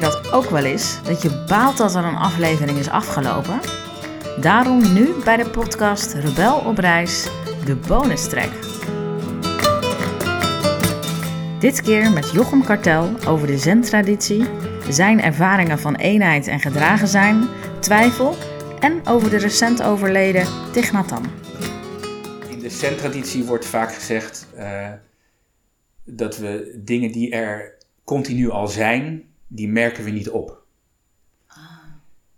dat ook wel eens? Dat je baalt dat er een aflevering is afgelopen? Daarom nu bij de podcast Rebel op reis, de bonus track. Dit keer met Jochem Kartel over de zen-traditie, zijn ervaringen van eenheid en gedragen zijn, twijfel en over de recent overleden Thich. In de zen-traditie wordt vaak gezegd uh, dat we dingen die er continu al zijn, die merken we niet op.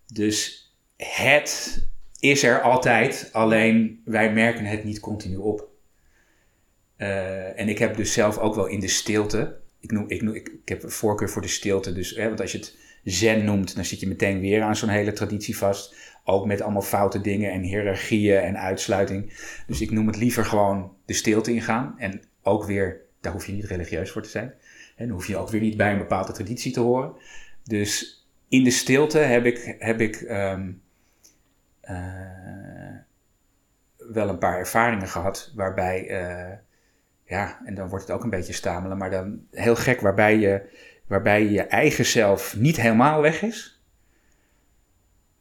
Dus het is er altijd, alleen wij merken het niet continu op. Uh, en ik heb dus zelf ook wel in de stilte, ik, noem, ik, noem, ik, heb voorkeur voor de stilte, dus, hè, want als je het zen noemt, dan zit je meteen weer aan zo'n hele traditie vast. Ook met allemaal foute dingen en hiërarchieën en uitsluiting. Dus ik noem het liever gewoon de stilte ingaan. En ook weer, daar hoef je niet religieus voor te zijn. En dan hoef je ook weer niet bij een bepaalde traditie te horen. Dus in de stilte heb ik, heb ik um, uh, wel een paar ervaringen gehad waarbij, uh, ja, en dan wordt het ook een beetje stamelen, maar dan heel gek, waarbij je, waarbij je eigen zelf niet helemaal weg is.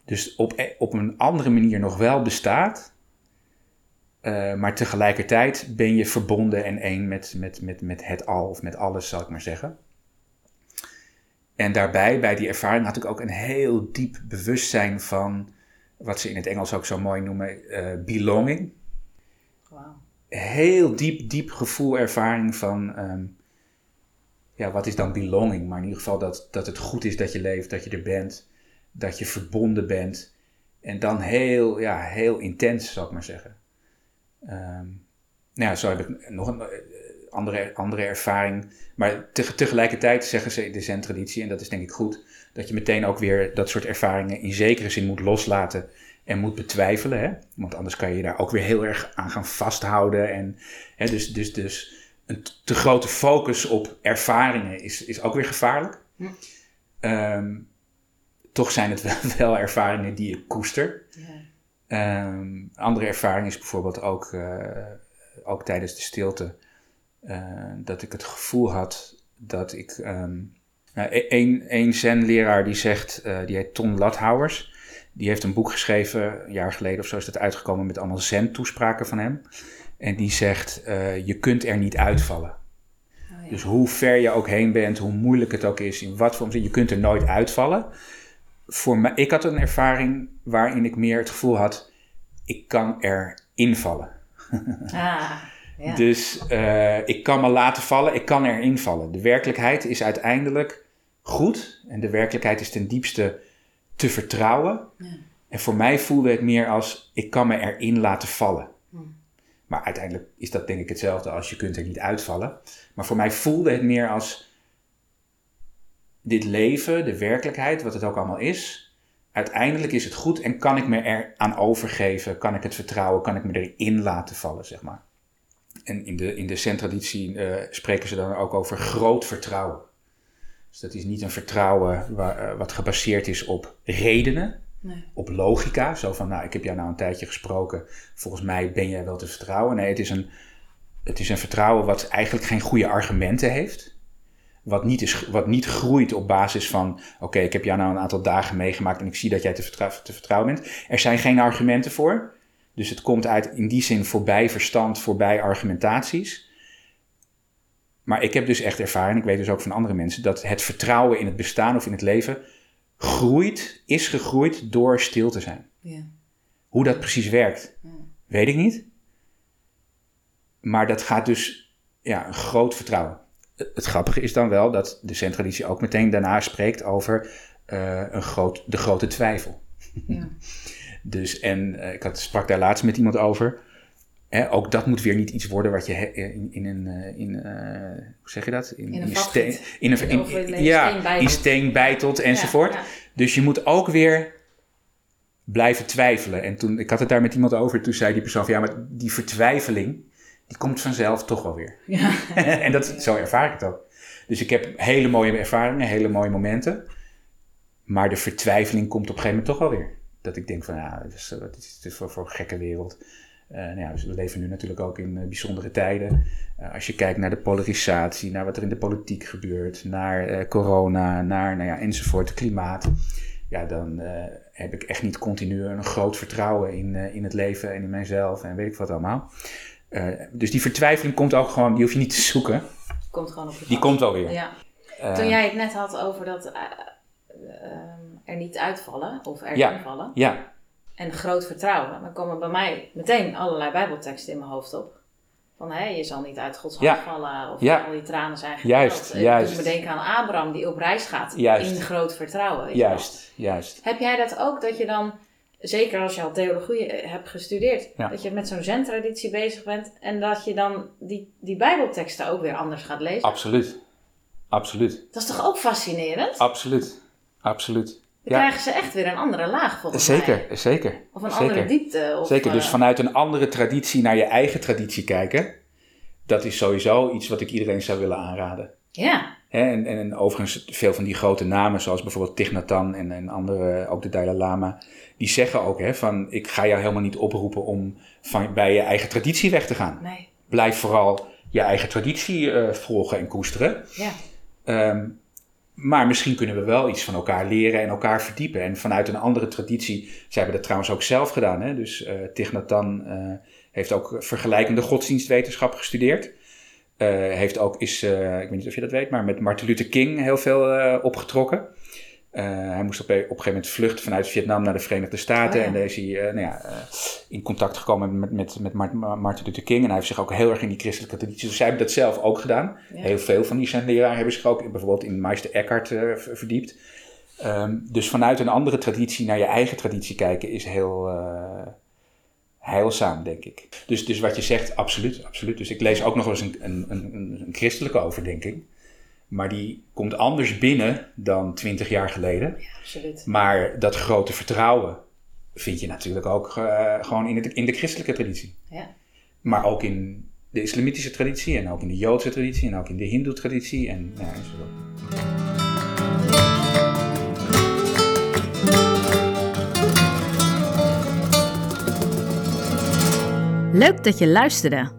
Dus op, op een andere manier nog wel bestaat. Uh, maar tegelijkertijd ben je verbonden en één met, met, met, met het al of met alles, zal ik maar zeggen. En daarbij, bij die ervaring, had ik ook een heel diep bewustzijn van wat ze in het Engels ook zo mooi noemen uh, belonging. Wow. Heel diep, diep gevoel, ervaring van, um, ja, wat is dan belonging? Maar in ieder geval dat, dat het goed is dat je leeft, dat je er bent, dat je verbonden bent. En dan heel, ja, heel intens, zal ik maar zeggen. Um, nou ja, zo heb ik nog een eh, andere, andere ervaring. Maar te, tegelijkertijd zeggen ze in de zen-traditie, en dat is denk ik goed, dat je meteen ook weer dat soort ervaringen in zekere zin moet loslaten en moet betwijfelen. Hè? Want anders kan je je daar ook weer heel erg aan gaan vasthouden. En, hè, dus, dus, dus een te grote focus op ervaringen is, is ook weer gevaarlijk. Hm. Um, toch zijn het wel, wel, ervaringen die ik koester. Ja. Um, andere ervaring is bijvoorbeeld ook, uh, ook tijdens de stilte. Uh, dat ik het gevoel had dat ik um, nou, een, een zen-leraar die zegt, uh, die heet Ton Lathouwers. Die heeft een boek geschreven, een jaar geleden of zo is dat uitgekomen met allemaal zen-toespraken van hem. En die zegt, je kunt er niet uitvallen. Oh, ja. Dus hoe ver je ook heen bent, hoe moeilijk het ook is, in wat voor je kunt er nooit uitvallen. Voor mij, ik had een ervaring waarin ik meer het gevoel had, ik kan er invallen. Ah. Ja. Dus uh, ik kan me laten vallen, ik kan erin vallen. De werkelijkheid is uiteindelijk goed en de werkelijkheid is ten diepste te vertrouwen. Ja. En voor mij voelde het meer als ik kan me erin laten vallen. Hm. Maar uiteindelijk is dat denk ik hetzelfde als je kunt er niet uitvallen. Maar voor mij voelde het meer als dit leven, de werkelijkheid, wat het ook allemaal is. Uiteindelijk is het goed en kan ik me er aan overgeven, kan ik het vertrouwen, kan ik me erin laten vallen, zeg maar. En in de, in de zen-traditie uh, spreken ze dan ook over groot vertrouwen. Dus dat is niet een vertrouwen waar, uh, wat gebaseerd is op redenen, nee. op logica. Zo van, nou, ik heb jou nou een tijdje gesproken, volgens mij ben jij wel te vertrouwen. Nee, het is een, het is een vertrouwen wat eigenlijk geen goede argumenten heeft. Wat niet, is, wat niet groeit op basis van: oké, ik heb jou nou een aantal dagen meegemaakt en ik zie dat jij te, vertrou te vertrouwen bent. Er zijn geen argumenten voor. Dus het komt uit in die zin voorbij verstand, voorbij argumentaties. Maar ik heb dus echt ervaren, ik weet dus ook van andere mensen, dat het vertrouwen in het bestaan of in het leven groeit, is gegroeid door stil te zijn. Ja. Hoe dat precies werkt, ja. weet ik niet. Maar dat gaat dus, ja, een groot vertrouwen. Het grappige is dan wel dat de centralitie ook meteen daarna spreekt over uh, een groot, de grote twijfel. Ja. Dus, en uh, ik had, sprak daar laatst met iemand over. Hè, ook dat moet weer niet iets worden wat je in, in een, in, uh, hoe zeg je dat? In, in een, steen, in een, in, in, ja, steen in steen bijtelt enzovoort. Ja, ja. Dus je moet ook weer blijven twijfelen. En toen, ik had het daar met iemand over, toen zei die persoon van, ja, maar die vertwijfeling, die komt vanzelf toch wel weer. Ja. en dat, zo ervaar ik het ook. Dus ik heb hele mooie ervaringen, hele mooie momenten. Maar de vertwijfeling komt op een gegeven moment toch wel weer. Dat ik denk van, ja, wat is, wat is dit voor, voor een gekke wereld? nou ja, dus we leven nu natuurlijk ook in bijzondere tijden. als je kijkt naar de polarisatie, naar wat er in de politiek gebeurt, naar corona, naar nou ja, enzovoort, klimaat. Ja, dan heb ik echt niet continu een groot vertrouwen in, in het leven en in mijzelf en weet ik wat allemaal. Dus die vertwijfeling komt ook gewoon, die hoef je niet te zoeken. Komt gewoon op je Die komt alweer. Ja. Toen jij het net had over dat Ehm, er niet uitvallen of erin ja. vallen. Ja. En groot vertrouwen. Dan komen bij mij meteen allerlei bijbelteksten in mijn hoofd op. Van hé, je zal niet uit Gods hand vallen of al die tranen zijn geteld. Juist, juist. Dus me denken aan Abraham die op reis gaat in groot vertrouwen. juist, juist. Heb jij dat ook, dat je dan, zeker als je al theologie eh, hebt gestudeerd, dat je met zo'n zen-traditie bezig bent en dat je dan die, die bijbelteksten ook weer anders gaat lezen? Absoluut, absoluut. Dat is toch ook fascinerend? Absoluut. Absoluut. Dan krijgen ze echt weer een andere laag volgens zeker, mij. Zeker, Of een zeker. andere diepte. Of, zeker, dus eh, vanuit een andere traditie naar je eigen traditie kijken. Dat is sowieso iets wat ik iedereen zou willen aanraden. Ja. En, en, overigens veel van die grote namen, zoals bijvoorbeeld Thich Nhat Hanh en, en andere, ook de Dalai Lama, die zeggen ook hè, van ik ga jou helemaal niet oproepen om van, bij je eigen traditie weg te gaan. Nee. Blijf vooral je eigen traditie uh, volgen en koesteren. Ja. Um, maar misschien kunnen we wel iets van elkaar leren en elkaar verdiepen. En vanuit een andere traditie, zij hebben dat trouwens ook zelf gedaan. Hè? Dus uh, Thich Nhat Hanh uh, heeft ook vergelijkende godsdienstwetenschap gestudeerd. Uh, heeft ook, is, ik weet niet of je dat weet, maar met Martin Luther King heel veel opgetrokken. Uh, hij moest op, op, een gegeven moment vluchten vanuit Vietnam naar de Verenigde Staten. Oh, ja. En daar is hij uh, nou ja, uh, in contact gekomen met, met, met Martin Luther King. En hij heeft zich ook heel erg in die christelijke traditie. Dus zij hebben dat zelf ook gedaan. Ja. Heel veel van die zijn leraren hebben zich ook bijvoorbeeld in Meister Eckhart verdiept. Um, dus vanuit een andere traditie naar je eigen traditie kijken is heel heilzaam, denk ik. Dus, dus wat je zegt, absoluut, absoluut. Dus ik lees ook nog eens een, een, een, een christelijke overdenking. Maar die komt anders binnen dan twintig jaar geleden. Ja, absoluut. Maar dat grote vertrouwen vind je natuurlijk ook uh, gewoon in, het, in de christelijke traditie. Ja. Maar ook in de islamitische traditie en ook in de Joodse traditie en ook in de Hindoe traditie en ja, zo. Leuk dat je luisterde.